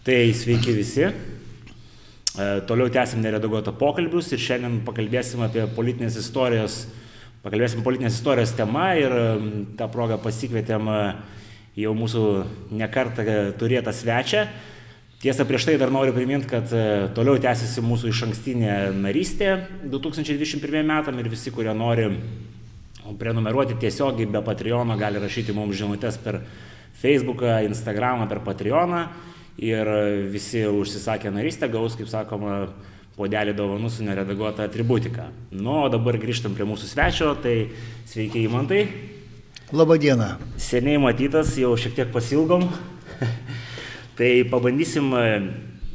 Tai sveiki visi. E, toliau tęsim neredaguotą pokalbius ir šiandien pakalbėsim apie politinės istorijos, pakalbėsim politinės istorijos temą ir tą progą pasikvietėm e, jau mūsų nekartą turėtą svečią. Tiesa, prieš tai dar noriu priminti, kad e, toliau tęsiasi mūsų iš ankstinė narystė 2021 metam ir visi, kurie nori prenumeruoti tiesiogiai be Patreono, gali rašyti mums žinutės per Facebooką, Instagramą, per Patreoną ir visi užsisakę narystę gaus, kaip sakoma, podelį dovanų su neredaguota atributika. Nu, o dabar grįžtam prie mūsų svečio, tai sveiki įmantai. Labadiena. Seniai matytas, jau šiek tiek pasilgom. tai pabandysim e,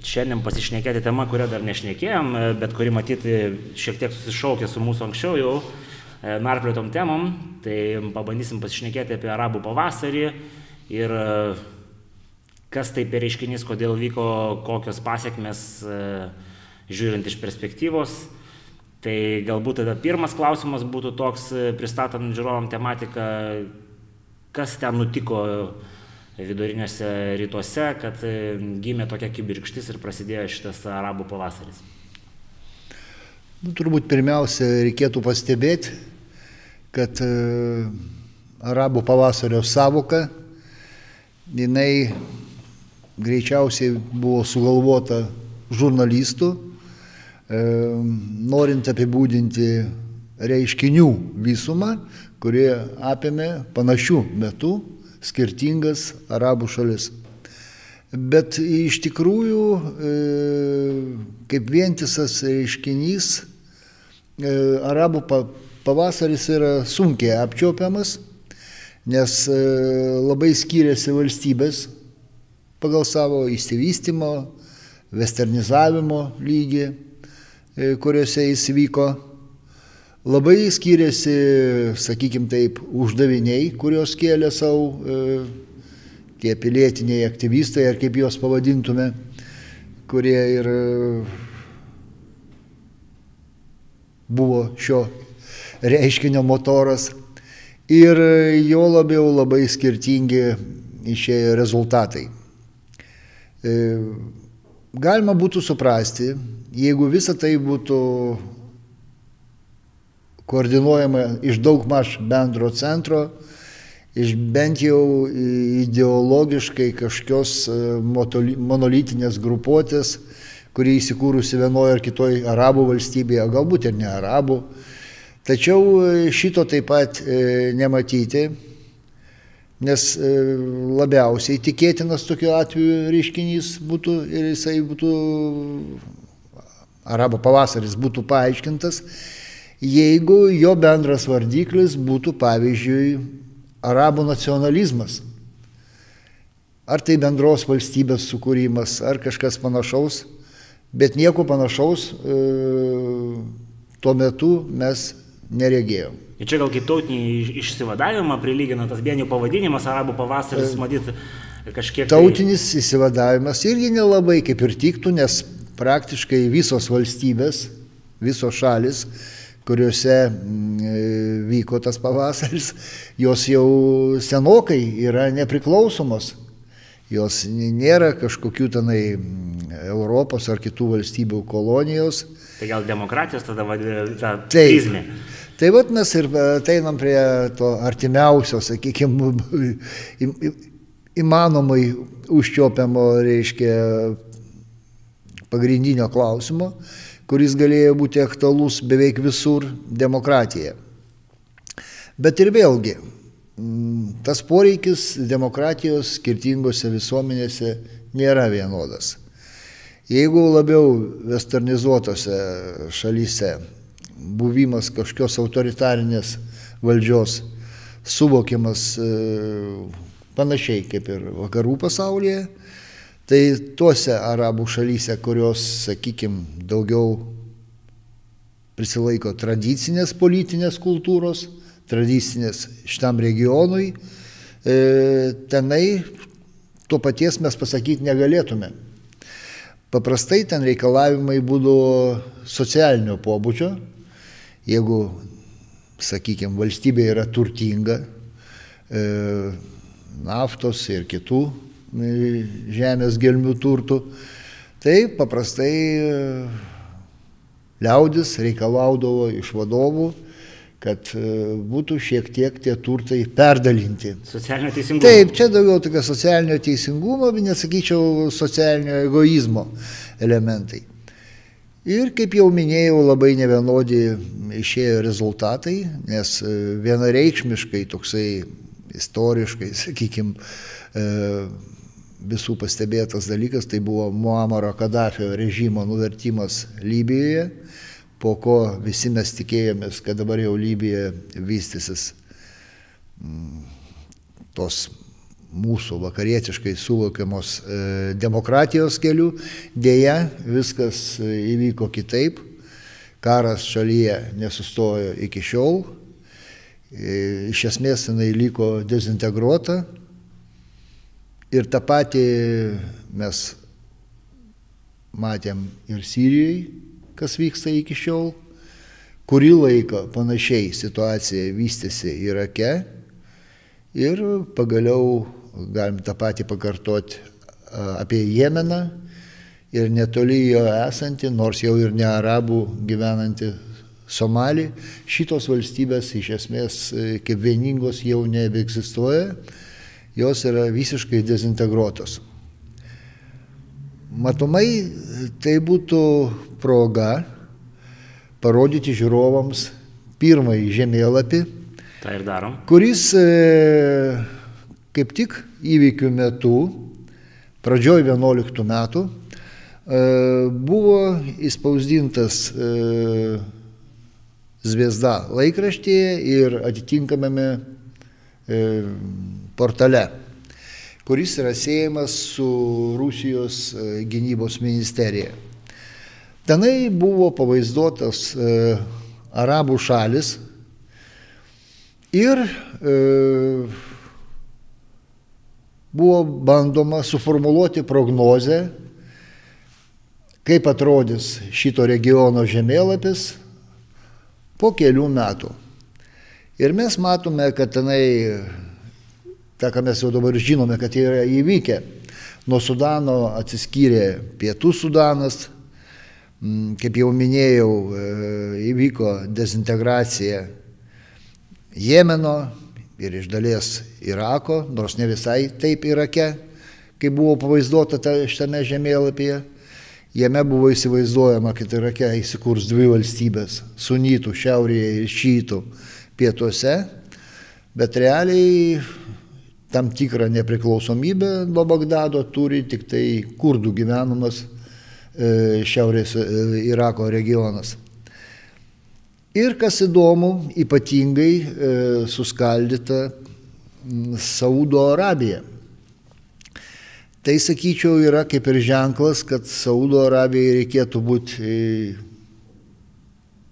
šiandien pasišnekėti temą, kurią dar nešnekėjom, e, bet kuri matyti šiek tiek susišaukė su mūsų anksčiau jau e, narplėtom temom. Tai pabandysim pasišnekėti apie arabų pavasarį ir kas tai per reiškinys, kodėl vyko, kokios pasiekmes, e, žiūrint iš perspektyvos. Tai galbūt tada pirmas klausimas būtų toks, e, pristatant žiūrovom tematiką, kas ten nutiko viduriniuose rytuose, kad e, gimė tokia kibirkštis ir prasidėjo šitas arabų pavasaris. Nu, turbūt pirmiausia reikėtų pastebėti, kad arabų pavasario savoka, jinai greičiausiai buvo sugalvota žurnalistų, e, norint apibūdinti reiškinių visumą, kurie apėmė panašių metų skirtingas arabų šalis. Bet iš tikrųjų, e, kaip vientisas reiškinys, e, arabų pavasaris yra sunkiai apčiopiamas, nes labai skiriasi valstybės pagal savo įsivystimo, westernizavimo lygį, e, kuriuose jis vyko. Labai skiriasi, sakykime taip, uždaviniai, kuriuos kėlė savo e, tie pilietiniai aktyvistai, ar kaip juos pavadintume, kurie ir e, buvo šio reiškinio motoras. Ir jo labiau labai skirtingi išėjo rezultatai. E, galima būtų suprasti, jeigu visa tai būtų koordinuojama iš daug maž bendro centro, iš bent jau ideologiškai kažkokios e, monolitinės grupuotės, kuri įsikūrusi vienoje ar kitoje arabų valstybėje, galbūt ir ne arabų. Tačiau e, šito taip pat nematyti Nes e, labiausiai tikėtinas tokiu atveju reiškinys būtų ir jisai būtų, arabo pavasaris būtų paaiškintas, jeigu jo bendras vardiklis būtų pavyzdžiui arabų nacionalizmas. Ar tai bendros valstybės sukūrimas, ar kažkas panašaus, bet nieko panašaus e, tuo metu mes neregėjom. Ir čia gal kaip tautinį išsivadavimą prilygina tas vienių pavadinimas, arabų pavasaris, matyt, kažkiek. Tautinis tai... įsivadavimas irgi nelabai kaip ir tiktų, nes praktiškai visos valstybės, visos šalis, kuriuose vyko tas pavasaris, jos jau senokai yra nepriklausomos. Jos nėra kažkokių tenai Europos ar kitų valstybių kolonijos. Tai gal demokratijos tada vadina ta prizmė. Taip. Tai mes ir ateinam prie to artimiausio, sakykime, įmanomai užčiopiamo, reiškia, pagrindinio klausimo, kuris galėjo būti aktualus beveik visur - demokratija. Bet ir vėlgi, tas poreikis demokratijos skirtingose visuomenėse nėra vienodas. Jeigu labiau westernizuotose šalyse buvimas kažkokios autoritarinės valdžios suvokiamas e, panašiai kaip ir vakarų pasaulyje, tai tuose arabų šalyse, kurios, sakykime, daugiau prisilaiko tradicinės politinės kultūros, tradicinės šitam regionui, e, tenai to paties mes pasakyti negalėtume. Paprastai ten reikalavimai būdavo socialinio pobūdžio, Jeigu, sakykime, valstybė yra turtinga, e, naftos ir kitų žemės gelmių turtų. Tai paprastai liaudis reikalaudavo iš vadovų, kad būtų šiek tiek tie turtai perdalinti. Socialinio teisingumo. Taip, čia daugiau tokio socialinio teisingumo, bet nesakyčiau socialinio egoizmo elementai. Ir kaip jau minėjau, labai nevienodi išėjo rezultatai, nes e, vienareikšmiškai toksai istoriškai, sakykime, visų pastebėtas dalykas, tai buvo Muamaro Kadafio režimo nuvertimas Libijoje, po ko visi mes tikėjomės, kad dabar jau Libija vystysis mm, tos mūsų vakarietiškai suvokiamos e, demokratijos kelių. Deja, viskas e, įvyko kitaip. Karas šalyje nesustojo iki šiol. E, iš esmės jinai liko dezintegruota. Ir tą patį mes matėm ir Sirijoje, kas vyksta iki šiol. Kurį laiką panašiai situacija vystėsi Irake ir pagaliau galim tą patį pakartoti apie Jemeną. Ir netoli jo esantį, nors jau ir ne arabų gyvenantį Somalį, šitos valstybės iš esmės e, kaip vieningos jau nebeegzistuoja, jos yra visiškai dezintegruotos. Matomai tai būtų proga parodyti žiūrovams pirmąjį žemėlapį, kuris e, kaip tik įvykių metu, pradžioj 11 metų, e, buvo įspausdintas e, Zviesda laikraštyje ir atitinkamame portale, kuris yra siejamas su Rusijos gynybos ministerija. Tenai buvo pavaizduotas arabų šalis ir e, buvo bandoma suformuoluoti prognozę, kaip atrodys šito regiono žemėlapis po kelių metų. Ir mes matome, kad tenai, tą, ką mes jau dabar žinome, kad yra įvykę, nuo Sudano atsiskyrė Pietų Sudanas, mm, kaip jau minėjau, e, įvyko dezintegracija Jemeno, ir iš dalies Irako, nors ne visai taip Irake, kaip buvo pavaizduota šitame žemėlapyje. Jame buvo įsivaizduojama, kad Irake įsikurs dvi valstybės - sunytų šiaurėje ir šytų pietuose, bet realiai tam tikrą nepriklausomybę nuo Bagdado turi tik tai kurdų gyvenamas e, šiaurės e, Irako regionas. Ir kas įdomu, ypatingai e, suskaldyta Saudo Arabija. Tai sakyčiau yra kaip ir ženklas, kad Saudo Arabijai reikėtų būti e,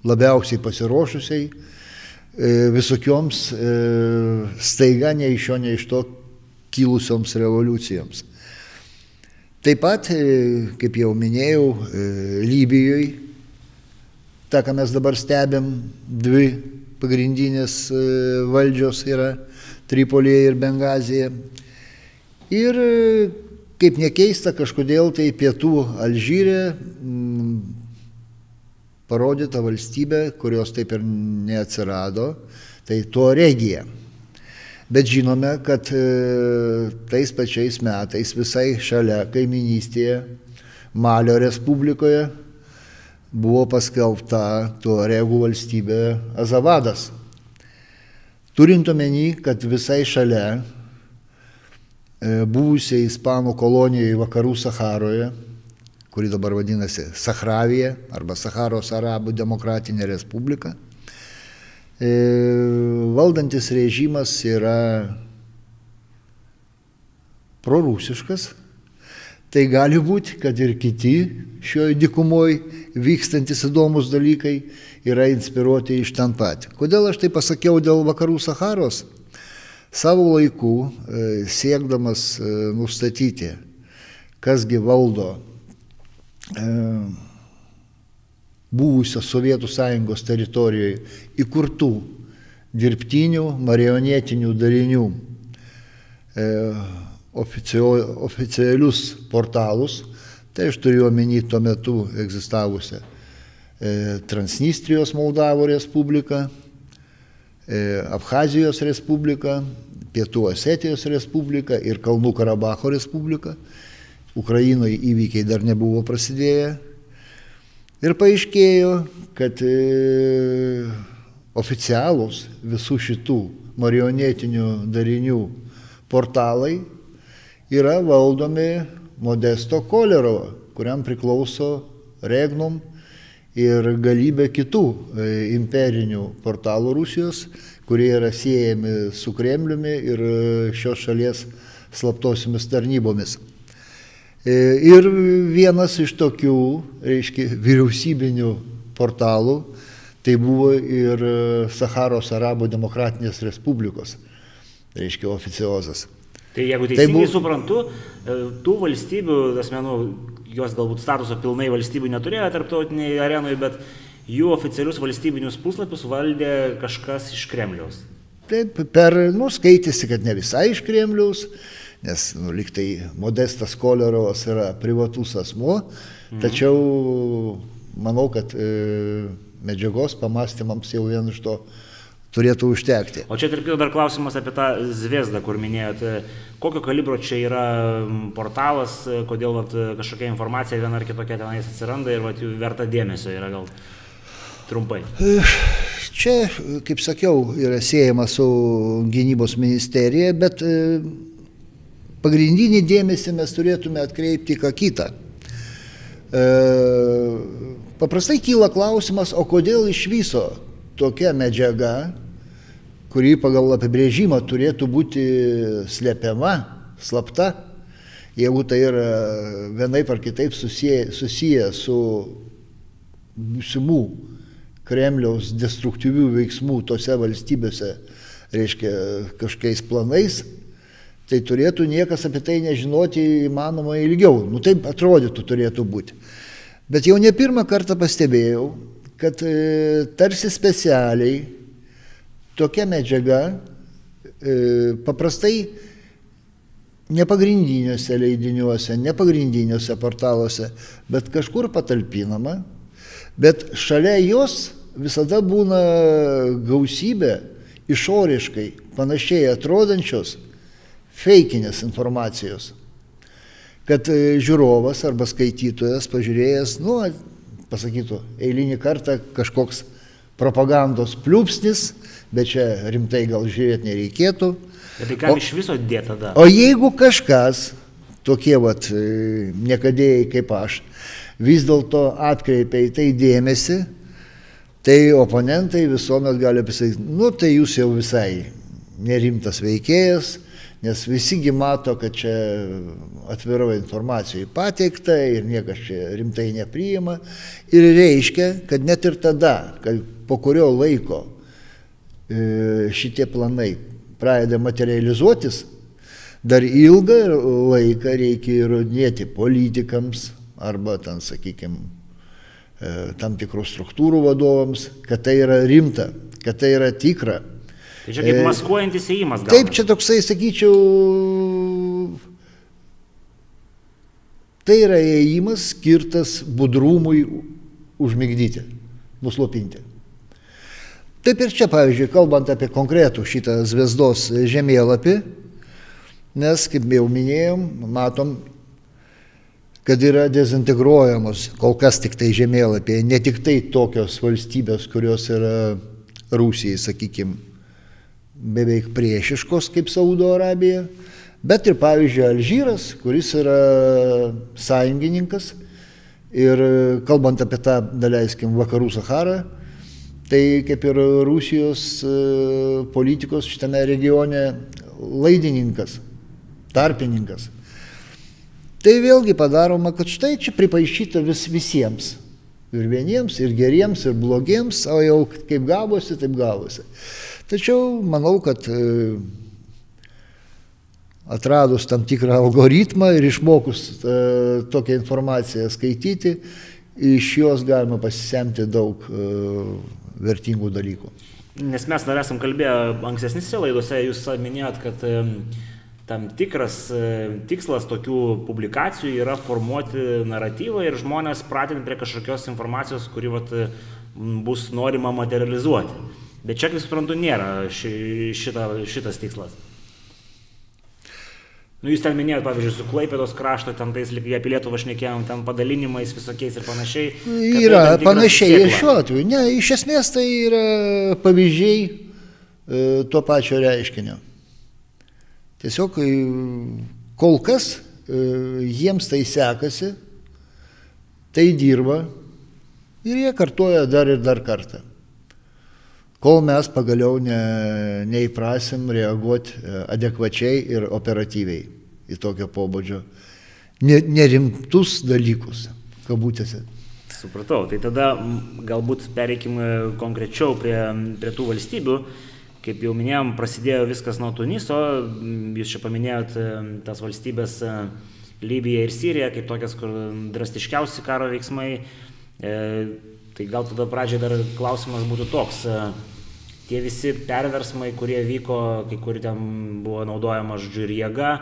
labiausiai pasiruošusiai e, visokioms e, staiga ne iš jo, ne iš to kilusioms revoliucijoms. Taip pat, kaip jau minėjau, Libijoje tą, ką mes dabar stebėm, dvi pagrindinės e, valdžios yra Tripolėje ir Bengazija. Ir e, kaip nekeista, kažkodėl tai pietų Alžyrė parodyta valstybė, kurios taip ir neatsirado, tai tuo regija. Bet žinome, kad e, tais pačiais metais visai šalia kaiminystėje Malio Respublikoje buvo paskelbta Tuaregų valstybė Azavadas. Turint omeny, kad visai šalia e, buvusiai Ispanų kolonijoje vakarų Saharoje, kuri dabar vadinasi Sahravija arba Saharos Arabų Demokratinė Respublika, e, valdantis režimas yra prorusiškas, tai gali būti, kad ir kiti šioje dikumoje vykstantis įdomus dalykai yra inspiruoti iš ten pat. Kodėl aš tai pasakiau dėl vakarų Saharos? Savo laiku e, siekdamas e, nustatyti, kasgi valdo e, buvusios Sovietų sąjungos teritorijoje įkurtų dirbtinių marionetinių darinių oficialius portalus, tai aš turiu omeny tuo metu egzistavusią e, Transnistrijos Moldavo Respubliką, e, Abhazijos Respubliką, Pietų Osetijos Respubliką ir Kalnų Karabacho Respubliką. Ukrainoje įvykiai dar nebuvo prasidėję. Ir paaiškėjo, kad e, oficialūs visų šitų marionetinių darinių portalai yra valdomi Modesto Kolerovo, kuriam priklauso Regnum ir galybė kitų e, imperinių portalų Rusijos, kurie yra siejami su Kremliumi ir e, šios šalies slaptosiomis tarnybomis. E, ir vienas iš tokių, reiškia, vyriausybinių portalų, tai buvo ir Saharos Arabo Demokratinės Respublikos, reiškia, oficiozas. Tai jeigu teisingai tai bu... suprantu, e, tų valstybių, asmenų, jos galbūt statuso pilnai valstybių neturėjo tarptautiniai arenoje, bet jų oficialius valstybinius puslapius valdė kažkas iš Kremliaus. Taip, per, nu, skaitėsi, kad ne visai iš Kremliaus, nes, nu, liktai Modestas Kolerovas yra privatus asmuo, mhm. tačiau manau, kad e, medžiagos pamastymams jau vien iš to turėtų užtekti. O čia tarp dar klausimas apie tą zviesdą, kur minėjote. Kokio kalibro čia yra portalas, kodėl vat, kažkokia informacija viena ar kitokia tenais atsiranda ir vat, verta dėmesio yra gal trumpai. Čia, kaip sakiau, yra siejama su gynybos ministerija, bet e, pagrindinį dėmesį mes turėtume atkreipti ką kitą. E, paprastai kyla klausimas, o kodėl iš viso tokia medžiaga kuri pagal apibrėžimą turėtų būti slepiama, slapta, jeigu tai yra vienaip ar kitaip susiję, susiję su būsimų Kremliaus destruktyvių veiksmų tose valstybėse, reiškia, kažkokiais planais, tai turėtų niekas apie tai nežinoti įmanoma ilgiau. Nu taip atrodytų turėtų būti. Bet jau ne pirmą kartą pastebėjau, kad e, tarsi specialiai tokia medžiaga e, paprastai nepagrindiniuose leidiniuose, nepagrindiniuose portaluose, bet kažkur patalpinama, bet šalia jos visada būna gausybė išoriškai panašiai atrodančios feikinės informacijos. Kad e, žiūrovas arba skaitytojas pažiūrėjęs, nu, pasakytų, eilinį kartą kažkoks propagandos pliūpsnis, bet čia rimtai gal žiūrėti nereikėtų. Bet tai kam o, iš viso dėta tada? O jeigu kažkas, tokie vat e, niekadėjai kaip aš, vis dėlto atkreipia į tai dėmesį, tai oponentai visuomet gali pasakyti, nu tai jūs jau visai nerimtas veikėjas, nes visigi mato, kad čia atviro informacijai pateikta ir niekas čia rimtai nepriima. Ir reiškia, kad net ir tada, kad po kurio laiko šitie planai pradeda materializuotis, dar ilgą laiką reikia įrodinėti politikams arba ten, sakykime, tam tikrų struktūrų vadovams, kad tai yra rimta, kad tai yra tikra. Tai čia kaip e, maskuojantis įėjimas. Taip, čia toksai, sakyčiau, tai yra įėjimas skirtas budrumui užmigdyti, nuslopinti. Taip ir čia, pavyzdžiui, kalbant apie konkretų šitą Zvezdos žemėlapį, nes, kaip jau minėjom, matom, kad yra dezintegruojamos kol kas tik tai žemėlapėje, ne tik tai tokios valstybės, kurios yra Rusijai, sakykime, beveik priešiškos kaip Saudo Arabija, bet ir, pavyzdžiui, Alžyras, kuris yra sąjungininkas. Ir kalbant apie tą, daleiskim, vakarų Saharą, tai kaip ir Rusijos e, politikos šitame regione laidininkas, tarpininkas. Tai vėlgi padaroma, kad štai čia pripaišyta vis visiems. Ir vieniems, ir geriems, ir blogiems, o jau kaip gavosi, taip gavosi. Tačiau manau, kad e, atradus tam tikrą algoritmą ir išmokus e, tokią informaciją skaityti, iš jos galima pasisemti daug vertingų dalykų. Nes mes dar esam kalbėję ankstesnėse laidose, jūs minėjot, kad tam tikras tikslas tokių publikacijų yra formuoti naratyvą ir žmonės pratinti prie kažkokios informacijos, kuri vat, bus norima materializuoti. Bet čia, kaip suprantu, nėra ši, šita, šitas tikslas. Nu, jūs ten minėjote, pavyzdžiui, su Klaipėdos krašto, ten tais apie Lietuvą šnekėjom, ten padalinimais visokiais ir panašiai. Yra tai panašiai ir šiuo atveju. Ne, iš esmės tai yra pavyzdžiai e, to pačio reiškinio. Tiesiog e, kol kas e, jiems tai sekasi, tai dirba ir jie kartuoja dar ir dar kartą. Kol mes pagaliau ne, neįprasim reaguoti e, adekvačiai ir operatyviai į tokio pobūdžio nerimtus dalykus, kabutėse. Supratau, tai tada galbūt pereikime konkrečiau prie, prie tų valstybių. Kaip jau minėjom, prasidėjo viskas nuo Tuniso, jūs čia paminėjot e, tas valstybės e, Libija ir Sirija kaip tokias, kur drastiškiausi karo veiksmai. E, tai gal tada pradžiai dar klausimas būtų toks. E, tie visi perversmai, kurie vyko, kai kur ten buvo naudojama žodžiu ir jėga,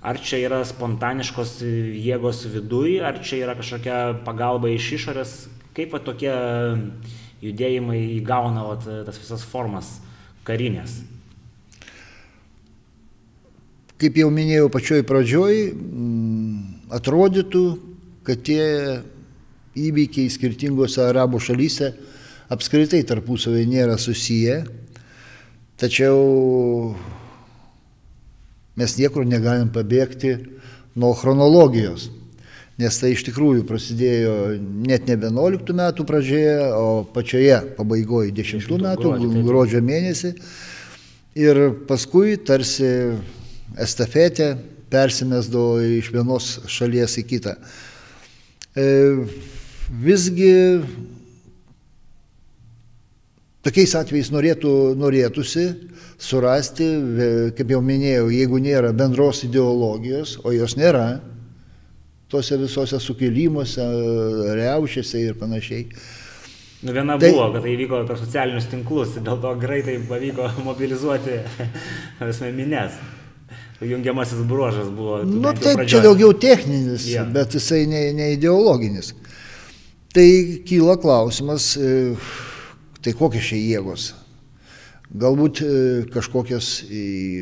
Ar čia yra spontaniškos jėgos viduj, ar čia yra kažkokia pagalba iš išorės, kaip va, tokie judėjimai įgauna va, tas visas formas karinės? Kaip jau minėjau pačioj pradžioj, mm, atrodytų, kad tie įvykiai skirtingose arabų šalyse apskritai tarpusavai nėra susiję, tačiau mes niekur negalim pabėgti nuo chronologijos. Nes tai iš tikrųjų prasidėjo net ne 11 metų pradžioje, o pačioje pabaigoje 10 metų, gruodžio mėnesį. Ir paskui tarsi estafetė persimesdavo iš vienos šalies į kitą. E, visgi tokiais atvejais norėtų, norėtųsi surasti, kaip jau minėjau, jeigu nėra bendros ideologijos, o jos nėra, tose visose sukilimuose, reušėse ir panašiai. Nu, viena tai, buvo, kad tai vyko per socialinius tinklus, dėl to greitai pavyko mobilizuoti visame minės. Jungiamasis bruožas buvo. Na nu, taip, čia daugiau techninis, yeah. bet jisai ne, ne ideologinis. Tai kyla klausimas, e, tai kokios čia jėgos galbūt e, kažkokios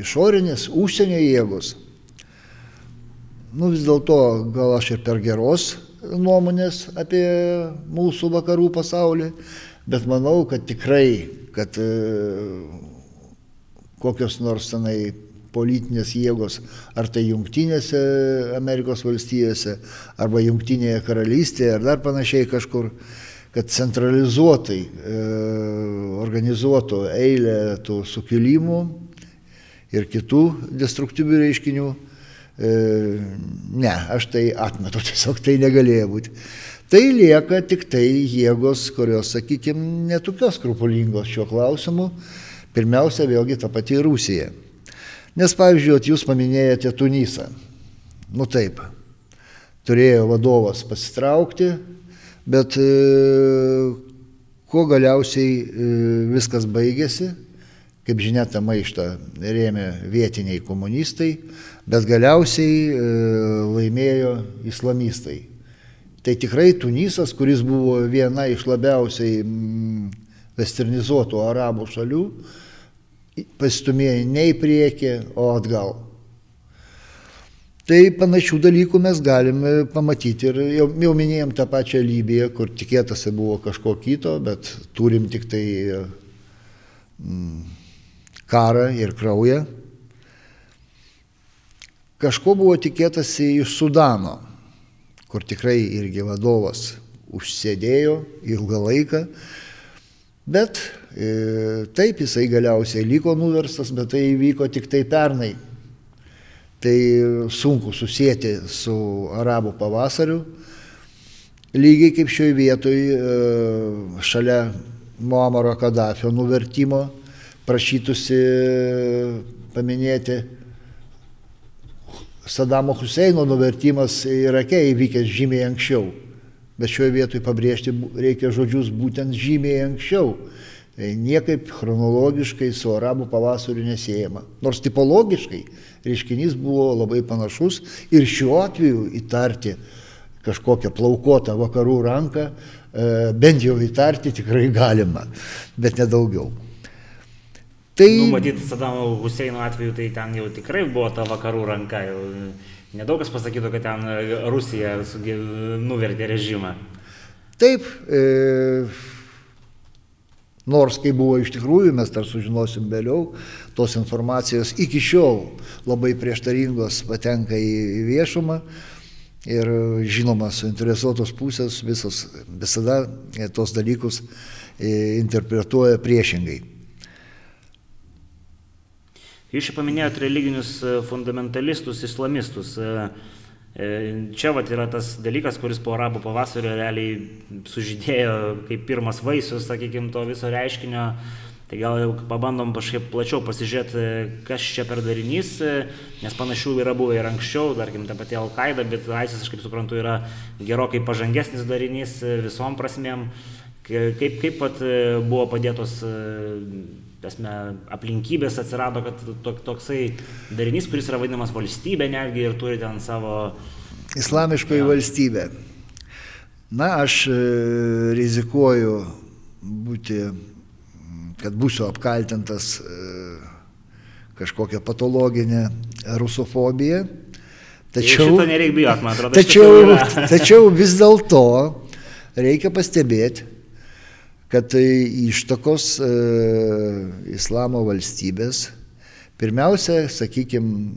išorinės, užsienio jėgos. Nu vis dėlto gal aš ir per geros nuomonės apie mūsų vakarų pasaulį, bet manau, kad tikrai, kad e, kokios nors tenai politinės jėgos, ar tai jungtinėse Amerikos valstijose, arba jungtinėje karalystėje, ar dar panašiai kažkur, kad centralizuotai e, organizuotų eilę tų sukilimų ir kitų destruktyvių reiškinių. E, ne, aš tai atmetu, tiesiog tai negalėjo būti. Tai lieka tik tai jėgos, kurios, sakykime, netokios skrupulingos šiuo klausimu. Pirmiausia, vėlgi ta pati Rusija. Nes, pavyzdžiui, jūs paminėjote Tunisą. Nu taip, turėjo vadovas pasitraukti, Bet e, kuo galiausiai e, viskas baigėsi, kaip žinia, tą maištą rėmė vietiniai komunistai, bet galiausiai e, laimėjo islamistai. Tai tikrai Tunisas, kuris buvo viena iš labiausiai mm, westernizuotų arabų šalių, pasistumėjo ne į priekį, o atgal. Tai panašių dalykų mes galime pamatyti ir jau, jau minėjom tą pačią Libiją, kur tikėtasi buvo kažko kito, bet turim tik tai mm, karą ir kraują. Kažko buvo tikėtasi iš Sudano, kur tikrai irgi vadovas užsėdėjo ilgą laiką, bet e, taip jisai galiausiai liko nuverstas, bet tai įvyko tik tai pernai Tai sunku susijęti su arabų pavasariu. Lygiai kaip šioje vietoje šalia Muamaro Kadafio nuvertimo prašytųsi paminėti Sadamo Huseino nuvertimas Irake įvykęs žymiai anksčiau. Bet šioje vietoje pabrėžti reikia žodžius būtent žymiai anksčiau. E, niekaip chronologiškai su arabų pavasariu nesėjama. Nors tipologiškai reiškinys buvo labai panašus ir šiuo atveju įtarti kažkokią plaukotą vakarų ranką, e, bent jau įtarti tikrai galima, bet nedaugiau. Tai... Nu, matyt, Sadamo Huseino atveju tai ten jau tikrai buvo ta vakarų ranka. Jau nedaug kas pasakytų, kad ten Rusija nuvertė režimą. Taip, e, nors kai buvo iš tikrųjų, mes dar sužinosim vėliau, tos informacijos iki šiol labai prieštaringos patenka į viešumą. Ir žinoma, suinteresuotos pusės visos visada tos dalykus e, interpretuoja priešingai. Jūs čia paminėjote religinius e, fundamentalistus, islamistus. E, e, čia vat yra tas dalykas, kuris po arabų pavasario realiai sužydėjo kaip pirmas vaisius, sakykime, to viso reiškinio. Tai gal jau pabandom kažkaip plačiau pasižiūrėti, kas čia per darinys, nes panašių yra buvę ir anksčiau, tarkim, ta pati Al-Qaeda, bet ISIS, aš kaip suprantu, yra gerokai pažangesnis darinys visom prasmėm. Kaip, kaip pat buvo padėtos tasme, aplinkybės atsirado, kad tok, toksai darinys, kuris yra vadinamas valstybė netgi ir turi ten savo... Islamiškoji ja. valstybė. Na, aš e, rizikuoju būti, kad būsiu apkaltintas e, kažkokią patologinę rusofobiją. Tačiau, man atrodo. Tačiau, tačiau vis dėlto reikia pastebėti, kad tai ištakos e, islamo valstybės, pirmiausia, sakykime,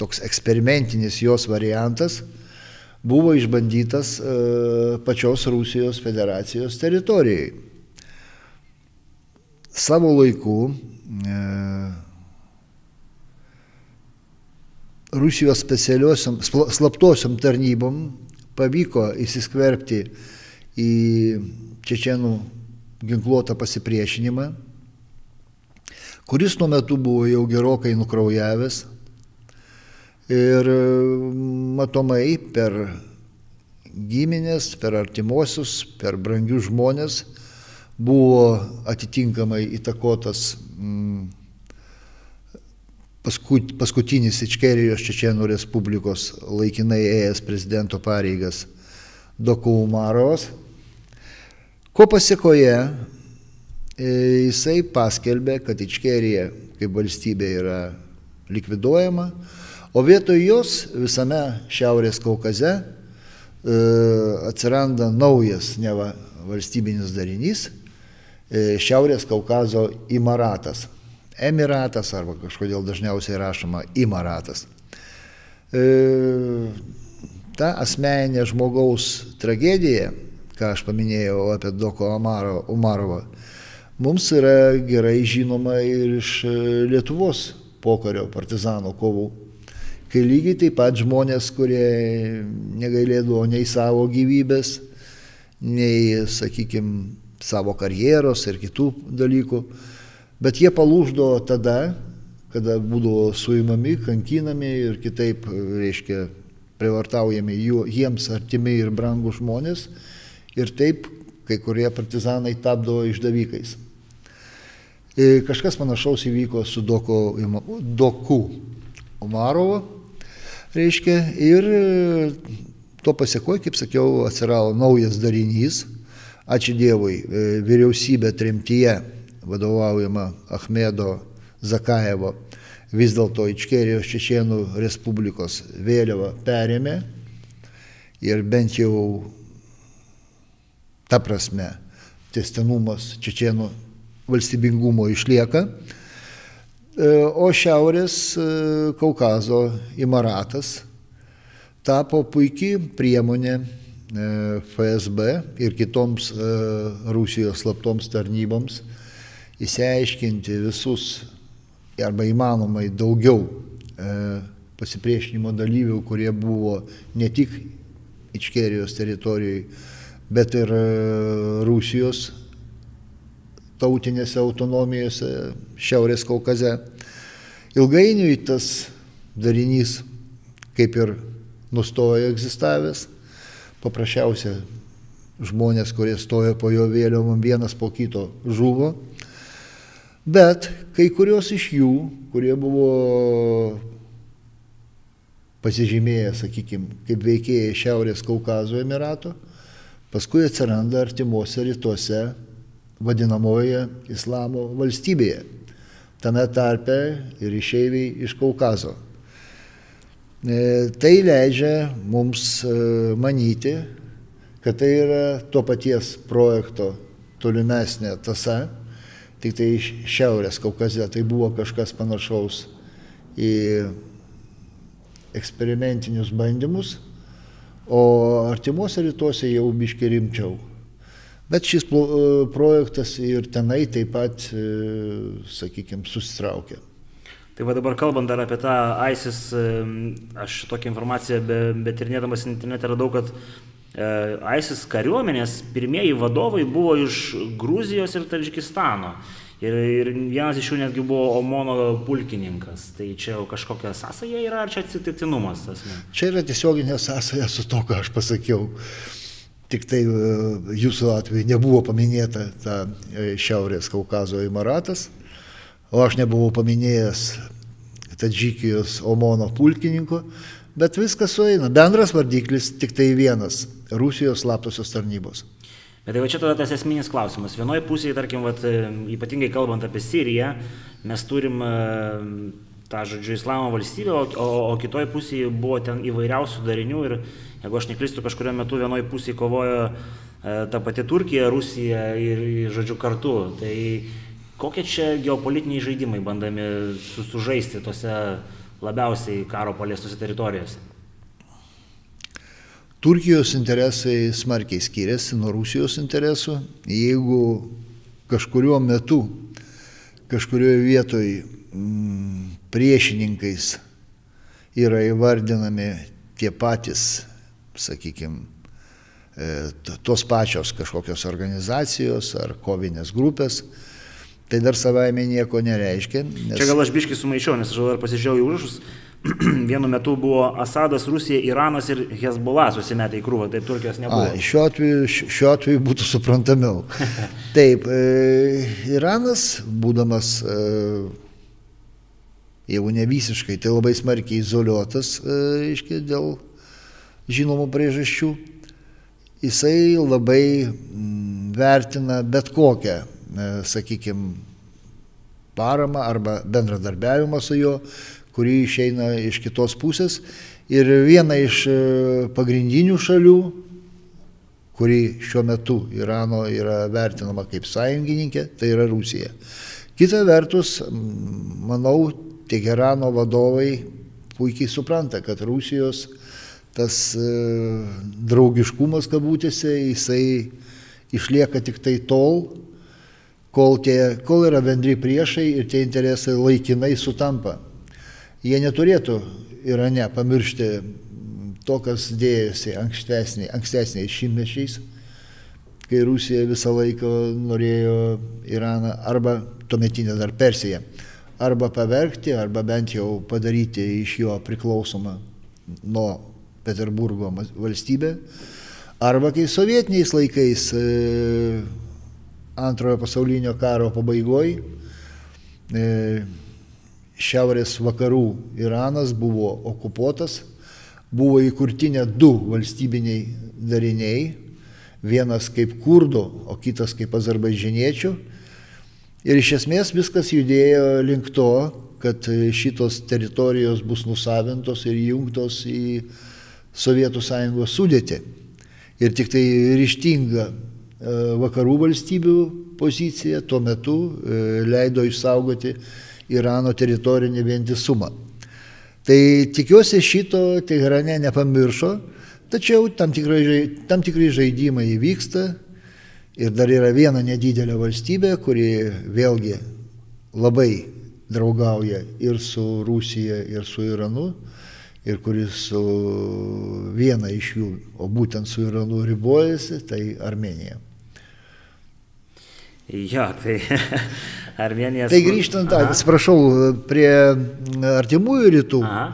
toks eksperimentinis jos variantas buvo išbandytas e, pačios Rusijos federacijos teritorijai. Savo laiku e, Rusijos specialiosiam, slaptosiam tarnybom pavyko įsiskverbti į čečienų ginkluotą pasipriešinimą, kuris tuo metu buvo jau gerokai nukraujavęs. Ir matomai per giminės, per artimuosius, per brangius žmonės buvo atitinkamai įtakotas mm, paskutinis Ičkerijos Čečienų Respublikos laikinai ėjęs prezidento pareigas Doku Umarovas Ko pasiekoje e, jisai paskelbė, kad Ičkerija kaip valstybė yra likviduojama, o vietoj jos visame Šiaurės Kaukaze e, atsiranda naujas neva valstybinis darinys e, Šiaurės Kaukazo Imaratas. Emiratas arba kažkodėl dažniausiai rašoma Imaratas. Ta asmeninė žmogaus tragedija ką aš paminėjau apie Doko Amaro, Umarovą, mums yra gerai žinoma ir iš e, Lietuvos pokario partizano kovų, kai lygiai taip pat žmonės, kurie negailėdavo nei savo gyvybės, nei, sakykime, savo karjeros ir kitų dalykų, bet jie palūždavo tada, kada būdavo suimami, kankinami ir kitaip, reiškia, privartaujami jų, jiems artimi ir brangų žmonės ir taip kai kurie partizanai tapdavo išdavikais. Ir kažkas panašaus įvyko su Doku, Doku Umarovu, reiškia, ir to pasiekoje, kaip sakiau, atsirado naujas darinys, ačiū Dievui, e, vyriausybė tremtyje vadovaujama Ahmedo Zakaevo vis dėlto Ičkerijos Čečienų Respublikos vėliavą perėmė ir bent jau Ta prasme, testinumas čečienų valstybingumo išlieka, e, o Šiaurės e, Kaukazo Imaratas tapo puikiai priemonė e, FSB ir kitoms Rusijos slaptoms tarnyboms įsiaiškinti visus arba įmanomai daugiau pasipriešinimo dalyvių, kurie buvo ne tik Ičkerijos teritorijoje, bet ir e, Rusijos tautinėse autonomijose Šiaurės Kaukaze. Ilgainiui tas darinys kaip ir nustojo egzistavęs, paprasčiausia žmonės, kurie stojo po jo vėliavom, vienas po kito žuvo. Bet kai kurios iš jų, kurie buvo pasižymėję, sakykime, kaip veikėjai Šiaurės Kaukazo Emirato, paskui atsiranda artimuose rytuose vadinamoje islamo valstybėje, tame tarpe ir išeiviai iš Kaukazo. E, tai leidžia mums e, manyti, kad tai yra to paties projekto tolimesnė tasa, tik tai Šiaurės Kaukaze tai buvo kažkas panašaus į eksperimentinius bandymus, o artimuose rytuose jau biški rimčiau. Bet šis projektas ir tenai taip pat, e, sakykime, susitraukė. Tai va dabar kalbant dar apie tą ISIS, e, aš tokią informaciją, be, betirnėdamas internete radau, kad e, ISIS kariuomenės pirmieji vadovai buvo iš Gruzijos ir Tadžikistano. Ir, ir vienas iš jų netgi buvo Omono pulkininkas. Tai čia jau kažkokia sąsaja yra, ar čia atsitiktinumas tas? Ne? Čia yra tiesioginė sąsaja su to, ką aš pasakiau. Tik tai e, jūsų atveju nebuvo paminėta ta e, Šiaurės Kaukazo Emiratas, o aš nebuvau paminėjęs Tadžikijos Omono pulkininko, bet viskas sueina. Bendras vardiklis tik tai vienas - Rusijos slaptosios tarnybos. Bet tai va čia tada tas esminis klausimas. Vienoje pusėje, tarkim, vat, ypatingai kalbant apie Siriją, mes turim e, tą, žodžiu, islamo valstybę, o, o, o kitoje pusėje buvo ten įvairiausių darinių ir, jeigu aš neklystu, kažkurio metu vienoje pusėje kovojo e, ta pati Turkija, Rusija ir, žodžiu, kartu. Tai kokie čia geopolitiniai žaidimai bandami sužaisti tose labiausiai karo paliestose teritorijose? Turkijos interesai smarkiai skiriasi nuo Rusijos interesų. Jeigu kažkuriuo metu, kažkurioje vietoje mm, priešininkais yra įvardinami tie patys, sakykime, tos pačios kažkokios organizacijos ar kovinės grupės, tai dar savaime nieko nereiškia. Nes... Čia gal aš biškai sumaišiau, nes aš dar pasižiūrėjau į užrašus vienu metu buvo Asadas, Rusija, Iranas ir Hezbollah susimetę į krūvą, tai Turkijos nebuvo. A, šiuo, atveju, šiuo atveju būtų suprantamiau. Taip, e, Iranas, būdamas e, jau ne visiškai, tai labai smarkiai izoliuotas, e, iškai, dėl žinomų priežasčių, jisai labai m, mm, vertina bet kokią, e, sakykime, paramą arba bendradarbiavimą su juo, kuri išeina iš kitos pusės. Ir viena iš e, pagrindinių šalių, kuri šiuo metu Irano yra vertinama kaip sąjungininkė, tai yra Rusija. Kita vertus, manau, Teherano vadovai puikiai supranta, kad Rusijos tas e, draugiškumas kabutėse, jisai išlieka tik tai tol, kol, tie, kol yra bendri priešai ir tie interesai laikinai sutampa jie neturėtų Irane pamiršti to, kas dėjosi ankstesniais, ankstesniais šimtmečiais, kai Rusija visą laiką norėjo Iraną arba tuometinę dar Persiją, arba pavergti, arba bent jau padaryti iš jo priklausomą nuo Peterburgo valstybę, arba kai sovietiniais laikais e, antrojo pasaulinio karo pabaigoje šiaurės vakarų Iranas buvo okupuotas, buvo įkurtinė du valstybiniai dariniai, vienas kaip kurdų, o kitas kaip azerbaidžiniečių. Ir iš esmės viskas judėjo link to, kad šitos teritorijos bus nusavintos ir jungtos į Sovietų sąjungos sudėtį. Ir tik tai ryštinga e, vakarų valstybių pozicija tuo metu e, leido išsaugoti Irano teritorinį vientisumą. Tai tikiuosi šito Teherane nepamiršo, tačiau tam tikrai, tam tikrai žaidimai įvyksta ir dar yra viena nedidelė valstybė, kuri vėlgi labai draugauja ir su Rusija, ir su Iranu, ir kuris su viena iš jų, o būtent su Iranu ribojasi, tai Armenija. Jo, tai Armenija. Tai grįžtant, Aha. atsiprašau, prie artimųjų rytų, Aha.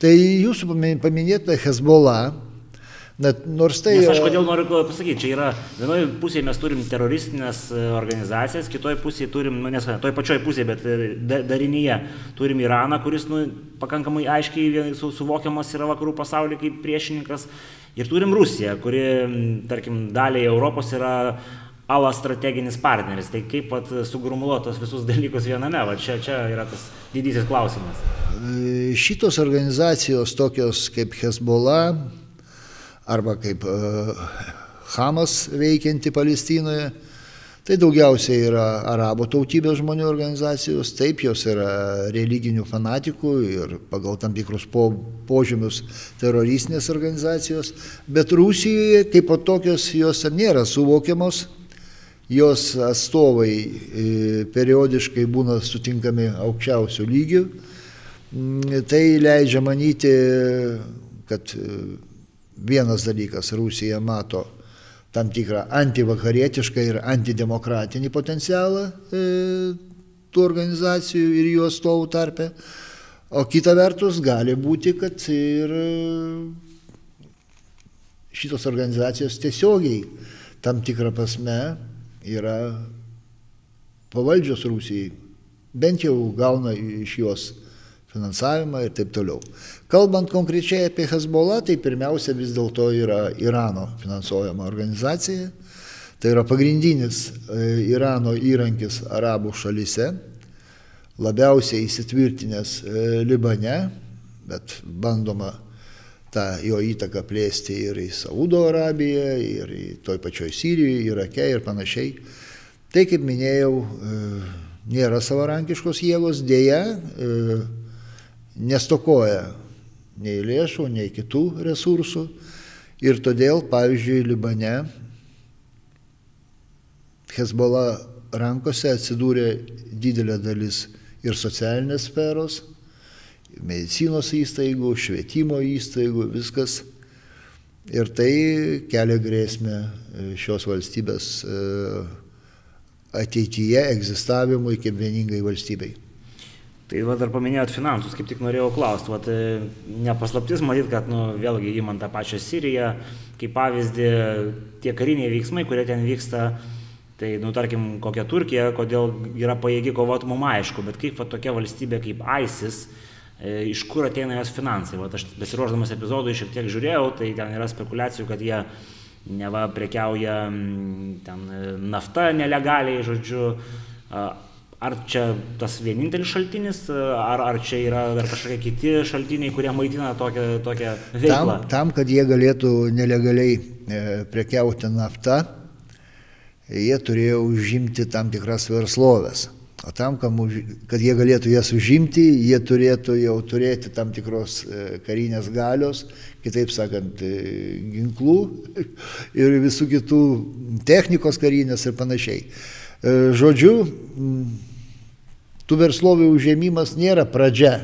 tai jūsų paminėta Hezbollah, Net, nors tai... Nes aš kodėl noriu pasakyti, čia yra, vienoje pusėje mes turim teroristinės e, organizacijas, kitoje pusėje turim, nu, nes toje pačioje pusėje, bet e, darinyje turim Iraną, kuris nu, pakankamai aiškiai su, suvokiamas yra vakarų pasaulyje kaip priešininkas. Ir turim Rusiją, kuri, tarkim, daliai Europos yra ala strateginis partneris. Tai kaip pat sugrumulotos visus dalykus viename, va čia, čia yra tas didysis klausimas. E, šitos organizacijos tokios kaip Hezbollah arba kaip uh, Hamas veikianti Palestinoje, tai daugiausiai yra arabų tautybės žmonių organizacijos, taip jos yra religinių fanatikų ir pagal tam tikrus po, požymius teroristinės organizacijos, bet Rusijoje kaip po tokios jos nėra suvokiamos jos atstovai e, periodiškai būna sutinkami aukščiausių lygių. Mm, tai leidžia manyti, kad e, vienas dalykas Rusija mato tam tikrą antivakarietišką ir antidemokratinį potencialą e, tų organizacijų ir jų atstovų tarpe, o kita vertus gali būti, kad ir šitos organizacijos tiesiogiai tam tikrą prasme yra pavaldžios Rusijai, bent jau gauna iš jos finansavimą ir taip toliau. Kalbant konkrečiai apie Hezbollah, tai pirmiausia vis dėlto yra Irano finansuojama organizacija. Tai yra pagrindinis e, Irano įrankis arabų šalyse, labiausiai įsitvirtinęs e, Libane, bet bandoma tą jo įtaką plėsti ir į Saudo Arabiją, ir į toj pačioj Sirijoje, Irake ir panašiai. Tai, kaip minėjau, e, nėra savarankiškos jėgos, dėja, e, nestokoja nei lėšų, nei kitų resursų. Ir todėl, pavyzdžiui, Libane Hezbollah rankose atsidūrė didelė dalis ir socialinės sferos, medicinos įstaigų, švietimo įstaigų, viskas. Ir tai kelia grėsmę e, šios valstybės e, ateityje egzistavimui kaip vieningai valstybei. Tai va, dar paminėjot finansus, kaip tik norėjau klausti. Vat, e, nepaslaptis matyt, kad nu, vėlgi įmant tą pačią Siriją, kaip pavyzdį, tie kariniai veiksmai, kurie ten vyksta, tai, nu, tarkim, kokia Turkija, kodėl yra pajėgi kovoti, mums aišku, bet kaip va, tokia valstybė kaip ISIS, E, iš kur ateina jos finansai. Vat aš besiruošdamas epizodui šiek tiek žiūrėjau, tai ten yra spekulacijų, kad jie neva prekiauja ten e, nafta nelegaliai, žodžiu. Ar čia tas vienintelis šaltinis, ar, ar čia yra dar kažkokie kiti šaltiniai, kurie maitina tokią, tokią veiklą? Tam, tam, kad jie galėtų nelegaliai e, prekiauti naftą, jie turėjo užimti tam tikras verslovės. O tam, kad jie galėtų jas užimti, jie turėtų jau turėti tam tikros e, karinės galios, kitaip sakant, e, ginklų ir visų kitų technikos karinės ir panašiai. E, žodžiu, tų verslovių užėmimas nėra pradžia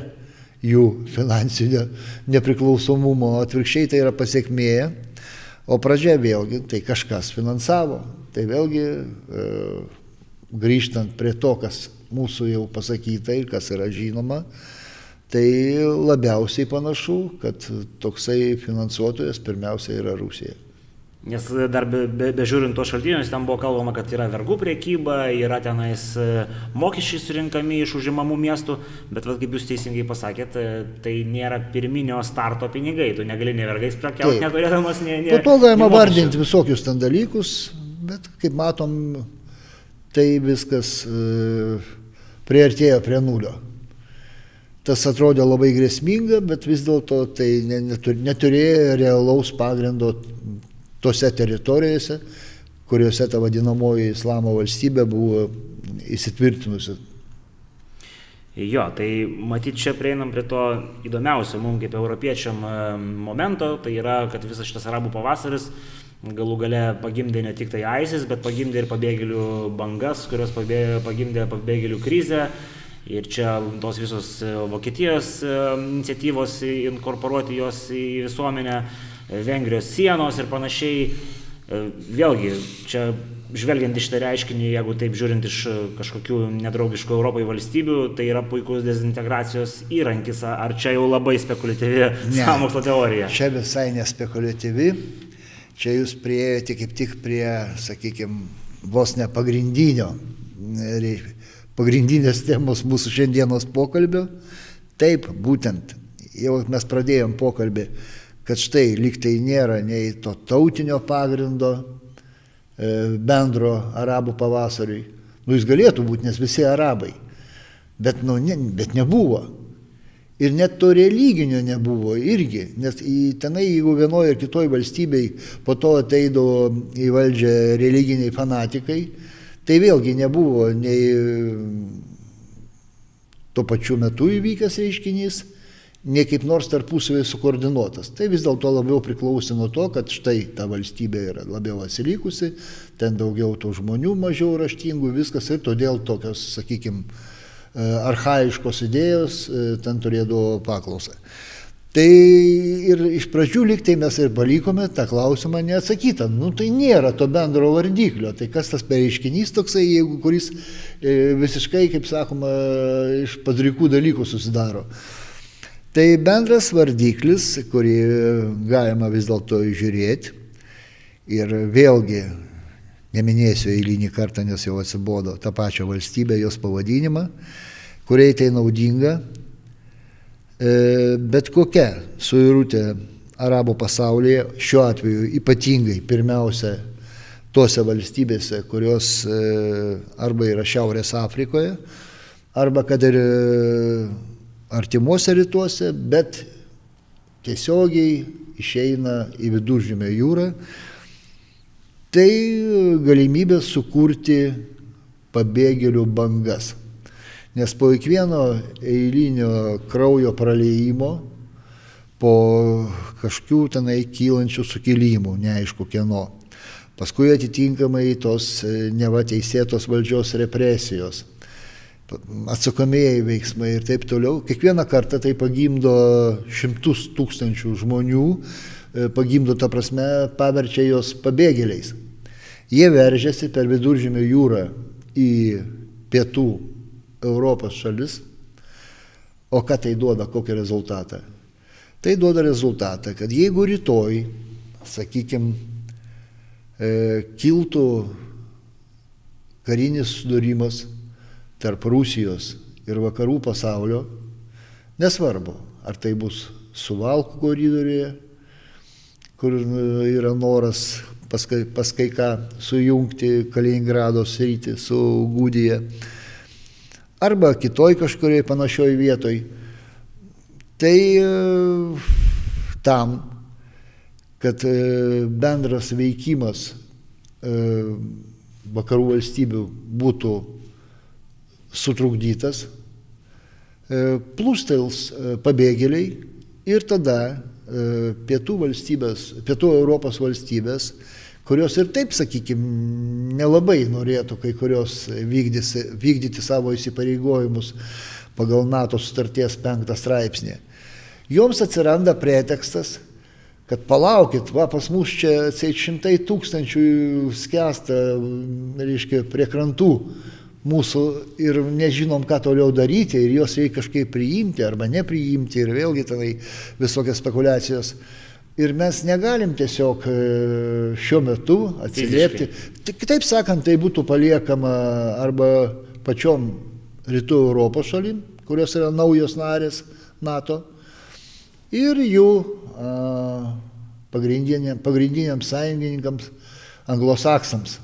jų finansinio nepriklausomumo, atvirkščiai tai yra pasiekmė, o pradžia vėlgi tai kažkas finansavo. Tai vėlgi grįžtant prie to, kas mūsų jau pasakyta ir kas yra žinoma, tai labiausiai panašu, kad toksai finansuotojas pirmiausia yra Rusija. Nes dar bežiūrint be, be, to šaltinius, ten buvo kalbama, kad yra vergų priekyba, yra tenais e, mokesčiai surinkami iš užimamų miestų, bet vat, kaip jūs teisingai pasakėte, tai nėra pirminio starto pinigai, tu negali ne vergais prekiauti, neturėdamas ne... ne po to galima vardinti visokius ten dalykus, bet kaip matom, tai viskas e, priartėjo prie nulio. Tas atrodė labai grėsminga, bet vis dėlto tai neturėjo realaus pagrindo tose teritorijose, kuriuose ta vadinamoji islamo valstybė buvo įsitvirtinusi. Jo, tai matyt, čia prieinam prie to įdomiausio mums kaip europiečiam e, momento, tai yra, kad visas šitas arabų pavasaris galų gale pagimdė ne tik tai ISIS, bet pagimdė ir pabėgėlių bangas, kurios pagimdė pabėgėlių krizę. Ir čia tos visos e, Vokietijos e, iniciatyvos inkorporuoti jos į visuomenę, e, Vengrijos sienos ir panašiai. Vėlgi, čia žvelgiant iš tą reiškinį, jeigu taip žiūrint iš kažkokių nedraugiškų Europai valstybių, tai yra puikus dezintegracijos įrankis. Ar čia jau labai spekuliatyvi sąmokslo teorija? Čia visai nespekuliatyvi čia jūs prieėjote kaip tik prie, sakykime, vos ne pagrindinio, pagrindinės temos mūsų šiandienos pokalbio. Taip, būtent, jau mes pradėjom pokalbį, kad štai liktai nėra nei to tautinio pagrindo e, bendro arabų pavasariui. Nu, jis galėtų būti, nes visi arabai. Bet, nu, ne, bet nebuvo. Ir net to religinio nebuvo irgi, nes tenai, jeigu vienoje ar kitoje valstybei po to ateidavo į valdžią religiniai fanatikai, tai vėlgi nebuvo nei tuo pačiu metu įvykęs reiškinys, nei kaip nors tarpusavai sukoordinuotas. Tai vis dėlto labiau priklausė nuo to, kad štai ta valstybė yra labiau atsilikusi, ten daugiau tų žmonių, mažiau raštingų, viskas ir todėl tokios, sakykime, arhaiškos idėjos e, ten turėdavo paklausą. Tai ir iš pradžių liktai mes ir palikome tą klausimą neatsakytą. Nu tai nėra to bendro vardiklio. Tai kas tas pereiškinys toksai, jeigu kuris e, visiškai, kaip sakoma, iš padrikų dalykų susidaro. Tai bendras vardiklis, kurį galima vis dėlto žiūrėti. Ir vėlgi, neminėsiu eilinį kartą, nes jau atsibodo tą pačią valstybę, jos pavadinimą kuriai tai naudinga, e, bet kokia suirutė arabų pasaulyje, šiuo atveju ypatingai pirmiausia tose valstybėse, kurios e, arba yra Šiaurės Afrikoje, arba kad ir e, artimuose rytuose, bet tiesiogiai išeina į viduržymę jūrą, tai galimybė sukurti pabėgėlių bangas. Nes po kiekvieno eilinio kraujo praleimo, po kažkokių tenai kylančių sukilimų, neaišku kieno, paskui atitinkamai tos e, neva teisėtos valdžios represijos, atsakomieji veiksmai ir taip toliau, kiekvieną kartą tai pagimdo šimtus tūkstančių žmonių, e, pagimdo tą prasme, paverčia juos pabėgėliais. Jie veržiasi per viduržymio jūrą į pietų Europos šalis. O ką tai duoda, kokį rezultatą? Tai duoda rezultatą, kad jeigu rytoj, sakykime, kiltų karinis sudūrimas tarp Rusijos ir vakarų pasaulio, nesvarbu, ar tai bus suvalkų koridoriuje, kur yra noras paskai, paskai ką sujungti Kaliningrado sritį su Gudija, arba kitoj kažkurioj panašioj vietoj. Tai e, tam, kad e, bendras veikimas e, vakarų valstybių būtų sutrukdytas, plūstels pabėgėliai ir tada pietų, valstybės, pietų Europos valstybės kurios ir taip, sakykime, nelabai norėtų kai kurios vykdyti, vykdyti savo įsipareigojimus pagal NATO sutarties penktą straipsnį. Joms atsiranda pretekstas, kad palaukit, va pas mus čia šimtai tūkstančių skęsta, reiškia, prie krantų mūsų ir nežinom, ką toliau daryti ir juos reikia kažkaip priimti arba nepriimti ir vėlgi tenai visokios spekulacijos. Ir mes negalim tiesiog e, šiuo metu atsiliepti. Kitaip sakant, tai būtų paliekama arba pačiom rytų Europos šalim, kurios yra naujos narės NATO, ir jų pagrindiniam, pagrindiniams sąjungininkams, anglosaksams.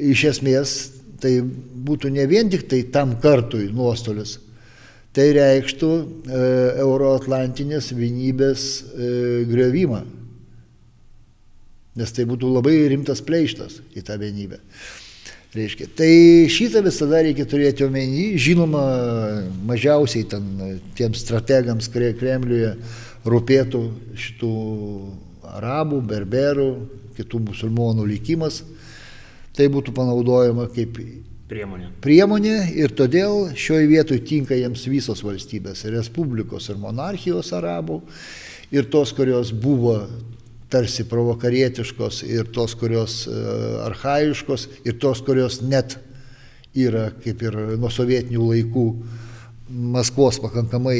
Iš esmės, tai būtų ne vien tik tai tam kartui nuostolis, Tai reikštų e, euroatlantinės vienybės e, griovimą. Nes tai būtų labai rimtas pleištas į tą vienybę. Reiškia. Tai šitą visada reikia turėti omeny. Žinoma, mažiausiai ten tiems strategams Kremliuje rūpėtų šitų arabų, berberų, kitų musulmonų likimas. Tai būtų panaudojama kaip priemonė. Priemonė ir todėl šioje vietoje tinka jiems visos valstybės - respublikos ir monarchijos arabų, ir tos, kurios buvo tarsi provokarietiškos, ir tos, kurios uh, arhaiškos, ir tos, kurios net yra kaip ir nuo sovietinių laikų Maskvos pakankamai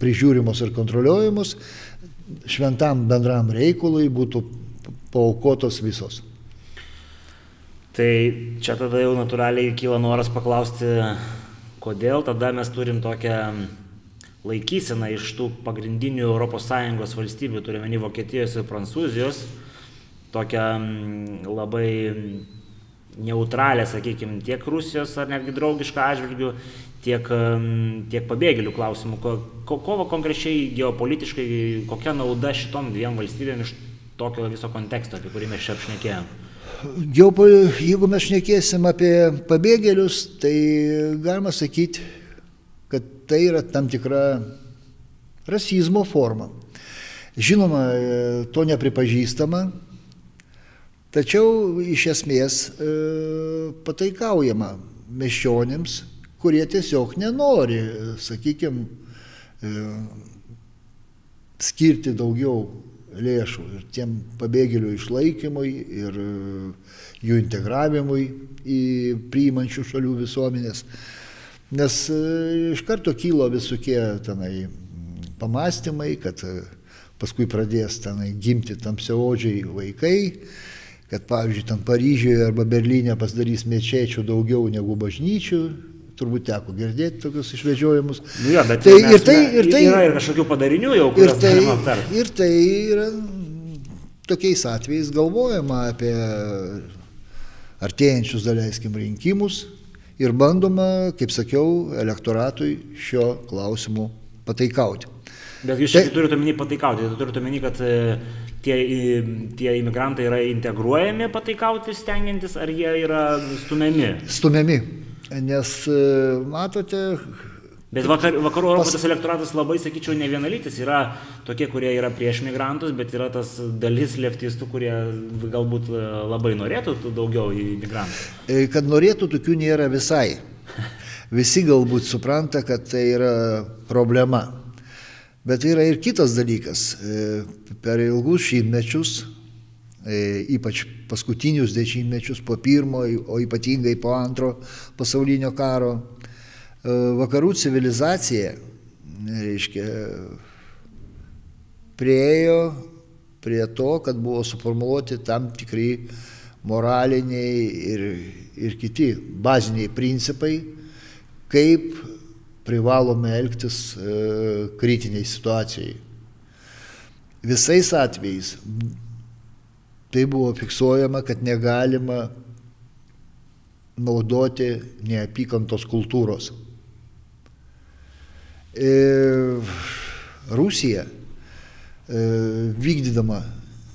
prižiūrimos ir kontroliuojamos, šventam bendram reikalui būtų paukotos visos. Tai čia tada jau natūraliai kyla noras paklausti, kodėl tada mes turim tokią laikyseną iš tų pagrindinių ES valstybių, turiuomenį Vokietijos ir Prancūzijos, tokią labai neutralę, sakykime, tiek Rusijos ar netgi draugišką atžvilgių, tiek, tiek pabėgėlių klausimų. Ko, ko, ko konkrečiai geopolitiškai, kokia nauda šitom dviem valstybėm iš tokio viso konteksto, apie kurį mes čia apšnekėjome? Geopo, jeigu mes šnekėsim apie pabėgėlius, tai galima sakyti, kad tai yra tam tikra rasizmo forma. Žinoma, to nepripažįstama, tačiau iš esmės e, pataikaujama miesčionėms, kurie tiesiog nenori, sakykime, skirti daugiau lėšų ir tiem pabėgėlių išlaikymui ir e, jų integravimui į priimančių šalių visuomenės. Nes e, iš karto kilo visokie tenai pamastymai, kad e, paskui pradės tenai gimti tamsiaodžiai vaikai, kad pavyzdžiui, ten Paryžiuje arba Berlyne pasidarys mečečių daugiau negu bažnyčių, turbūt teko girdėti tokius išvedžiojimus. Nu jo, bet tai, ir tai, ir tai yra ir kažkokių padarinių jau, ir tai, ir tai yra tokiais atvejais galvojama apie artėjančius, daleiskim, rinkimus ir bandoma, kaip sakiau, elektoratui šio klausimu pataikauti. Bet jūs tai, turite omeny pataikauti, tai turite omeny, kad e, tie, tie imigrantai yra integruojami pataikauti stengiantis, ar jie yra stumiami? Stumiami. Nes e, matote. Bet vakar, vakarų Europos pas... elektoratas labai, sakyčiau, ne vienalytis. Yra tokie, kurie yra prieš migrantus, bet yra tas dalis leftistų, kurie galbūt e, labai norėtų daugiau imigrantų. E, kad norėtų, tokių nėra visai. Visi galbūt supranta, kad tai yra problema. Bet yra ir kitas dalykas. Per ilgus šimtmečius ypač paskutinius dešimtmečius po pirmo, o ypatingai po antro pasaulinio karo, e, vakarų civilizacija, reiškia, priejo prie to, kad buvo suformuoluoti tam tikri moraliniai ir, ir kiti baziniai principai, kaip privalome elgtis e, kritiniai situacijai. Visais atvejais tai buvo fiksuojama, kad negalima naudoti neapykantos kultūros. Ir e, Rusija e, vykdydama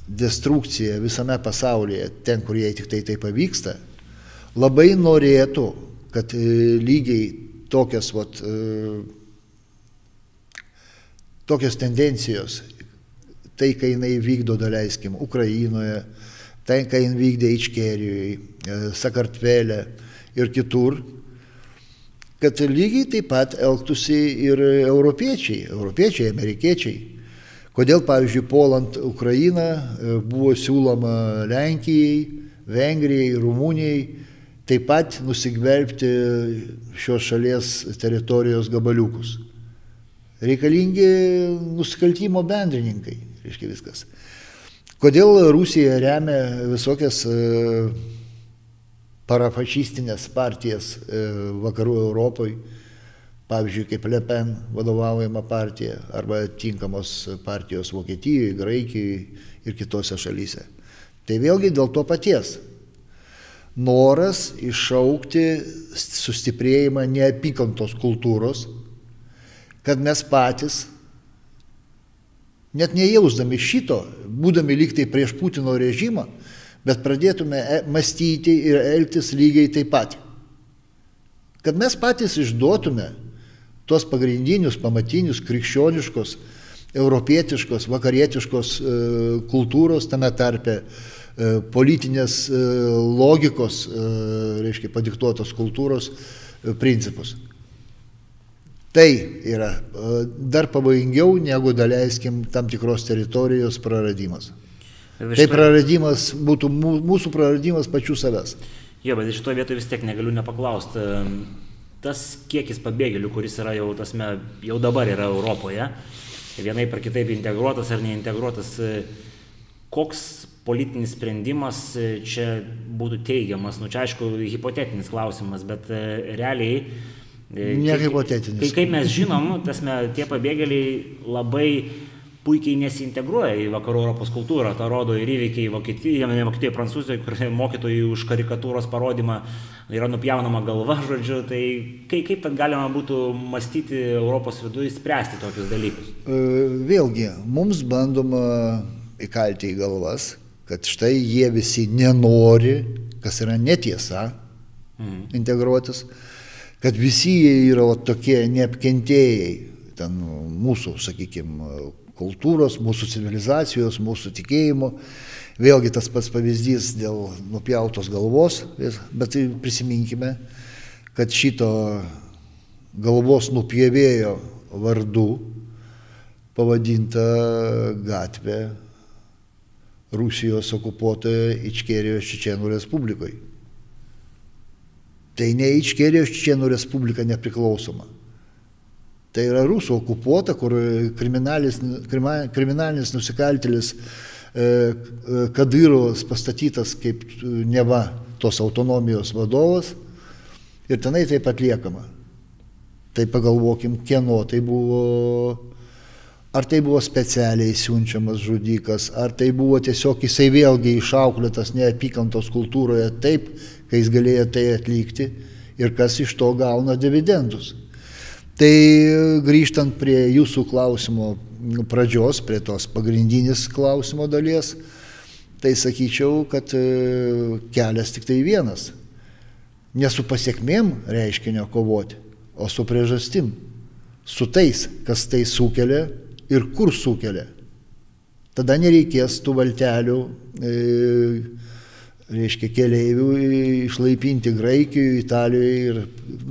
destrukciją visame pasaulyje, ten, kur jai tik tai tai pavyksta, labai norėtų, kad e, lygiai tokios, vat, tokios tendencijos tai, kai jinai vykdo, daleiskim, Ukrainoje, tai, kai jinai vykdė Ičkerijoje, Sakartvelė ir kitur, kad lygiai taip pat elgtųsi ir europiečiai, europiečiai, amerikiečiai. Kodėl, pavyzdžiui, puolant Ukrainą e, buvo siūloma Lenkijai, Vengrijai, Rumunijai taip pat nusigvelbti šios šalies teritorijos gabaliukus. Reikalingi nusikaltimo bendrininkai reiškia viskas. Kodėl Rusija remia visokias e, parafašistinės partijas e, vakarų Europoje, pavyzdžiui, kaip Le Pen vadovaujama partija arba tinkamos partijos Vokietijoje, Graikijoje ir kitose šalyse. Tai vėlgi dėl to paties. Noras iššaukti sustiprėjimą neapykantos kultūros, kad mes patys net nejausdami šito, būdami lygtai prieš Putino režimą, bet pradėtume e, mąstyti ir elgtis lygiai taip pat. Kad mes patys išduotume tuos pagrindinius, pamatinius krikščioniškos, europietiškos, vakarietiškos e, kultūros, tame tarpe e, politinės logikos, reiškia, padiktuotos kultūros principus. Tai yra e, dar pavojingiau negu daleiskim tam tikros teritorijos praradimas. Tai praradimas būtų mūsų praradimas pačių savęs. Jo, bet iš to vietoje vis tiek negaliu nepaklausti. Tas kiekis pabėgėlių, kuris yra jau, tasme, jau dabar yra Europoje, vienai par kitaip integruotas ar neintegruotas, koks politinis sprendimas čia būtų teigiamas. Nu, čia aišku, hipotetinis klausimas, bet realiai Ne hipotetinis. Kai, kaip mes žinom, tasme, tie pabėgėliai labai puikiai nesiintegruoja į vakarų Europos kultūrą. Ta rodo ir įvykiai Vokietijoje, ne Vokietijoje, Prancūzijoje, kur mokytojai už karikatūros parodymą yra nupjaunama galva, žodžiu. Tai kaip, kaip tad galima būtų mąstyti Europos viduje, spręsti tokius dalykus? E, vėlgi, mums bandoma įkalti į galvas, kad štai jie visi nenori, kas yra netiesa, mhm. integruotis kad visi jie yra va, tokie neapkentėjai, ten mūsų, sakykime, kultūros, mūsų civilizacijos, mūsų tikėjimo. Vėlgi tas pats pavyzdys dėl nupjautos galvos, bet tai prisiminkime, kad šito galvos nupjėvėjo vardu pavadinta gatvė Rusijos okupuotoje Ičkerijos Čečenų Respublikoje. Tai ne Ičkerijos Čečenų Respublika nepriklausoma. Tai yra Rusų okupuota, kur kriminalinis, kriminalinis nusikaltėlis e, e, Kadyrovas pastatytas kaip neva tos autonomijos vadovas ir tenai taip atliekama. Tai pagalvokim, kieno tai buvo, ar tai buvo specialiai siunčiamas žudikas, ar tai buvo tiesiog jisai vėlgi išauklėtas neapykantos kultūroje taip, kai jis galėjo tai atlikti ir kas iš to gauna dividendus. Tai grįžtant prie jūsų klausimo pradžios, prie tos pagrindinės klausimo dalies, tai sakyčiau, kad e, kelias tik tai vienas. Ne su pasiekmėm reiškinio kovoti, o su priežastim. Su tais, kas tai sukelia ir kur sukelia. Tada nereikės tų valtelių e, reiškia, keleivių išlaipinti Graikijoje, Italijoje ir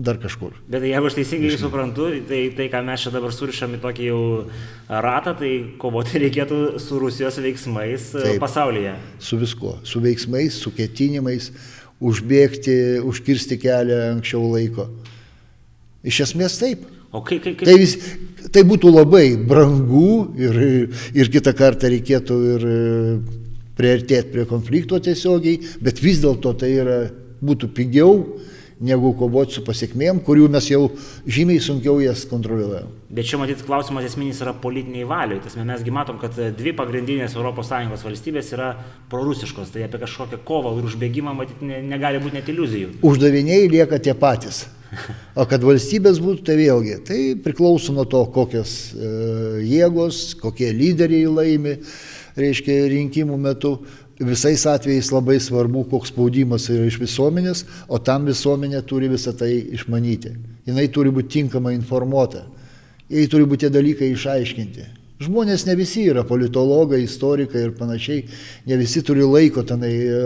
dar kažkur. Bet jeigu aš teisingai Reiškia. suprantu, tai, tai ką mes čia dabar surišam į tokį jau ratą, tai kovoti reikėtų su Rusijos veiksmais e, Taip, pasaulyje. Su viskuo, su veiksmais, su ketinimais, užbėgti, užkirsti kelią anksčiau laiko. Iš esmės taip. O kaip, kaip, kaip... Tai, vis, tai būtų labai brangu ir, ir kitą kartą reikėtų ir priartėti prie konflikto tiesiogiai, bet vis dėlto tai yra, būtų pigiau negu kovoti su pasiekmėm, kurių mes jau žymiai sunkiau jas kontroliuojam. Bet čia matyt klausimas esminis yra politiniai valiai. Tasme, mesgi matom, kad dvi pagrindinės ES valstybės yra prorusiškos, tai apie kažkokią kovą ir užbėgimą matyt ne, negali būti net iliuzijų. Uždaviniai lieka tie patys. O kad valstybės būtų, tai vėlgi, tai priklauso nuo to, kokios e, jėgos, kokie lyderiai laimi. Reiškia, rinkimų metu. Visais atvejais labai svarbu, koks spaudimas yra iš visuomenės, o tam visuomenė turi visą tai išmanyti. Jis turi būti tinkamai informuota. Jai turi būti tie dalykai išaiškinti. Žmonės ne visi yra politologai, istorikai ir panašiai, ne visi turi laiko tenai e,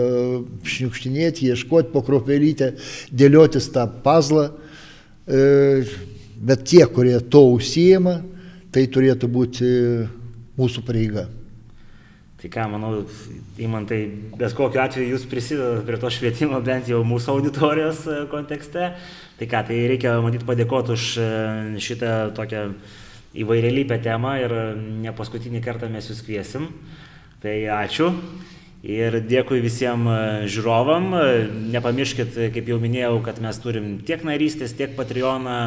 šniukštinėti, ieškoti po kropelytę, dėliotis tą pazlą, e, bet tie, kurie to užsijima, tai turėtų būti mūsų pareiga. Tai ką, manau, įmantai, bet kokiu atveju jūs prisidedat prie to švietimo bent jau mūsų auditorijos e, kontekste. Tai ką, tai reikia, matyt, padėkoti už e, šitą tokią įvairialypę temą ir ne paskutinį kartą mes jūs kviesim. Tai ačiū. Ir dėkui visiems e, žiūrovam. Nepamirškit, kaip jau minėjau, kad mes turim tiek narystės, tiek Patreoną,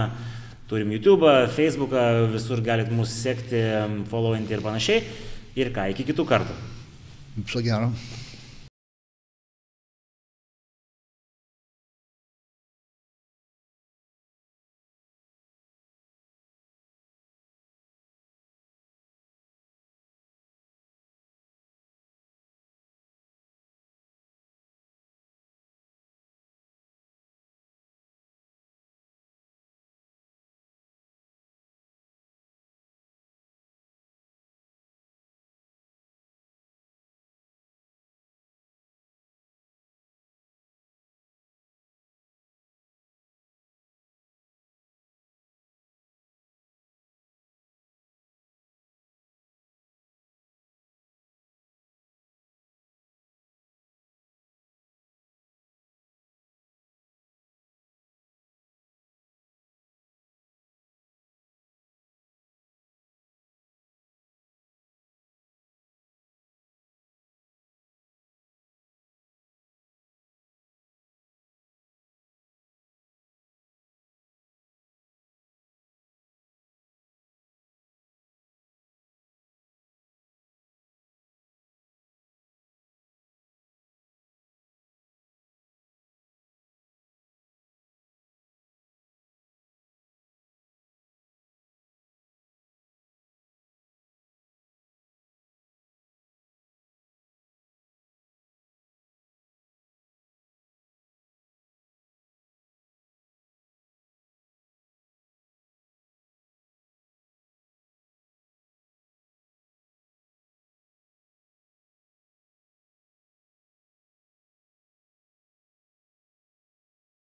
turim YouTube, Facebooką, visur galit mūsų sekti, followinti ir panašiai. Ir ką, iki kitų kartų. Viso gero.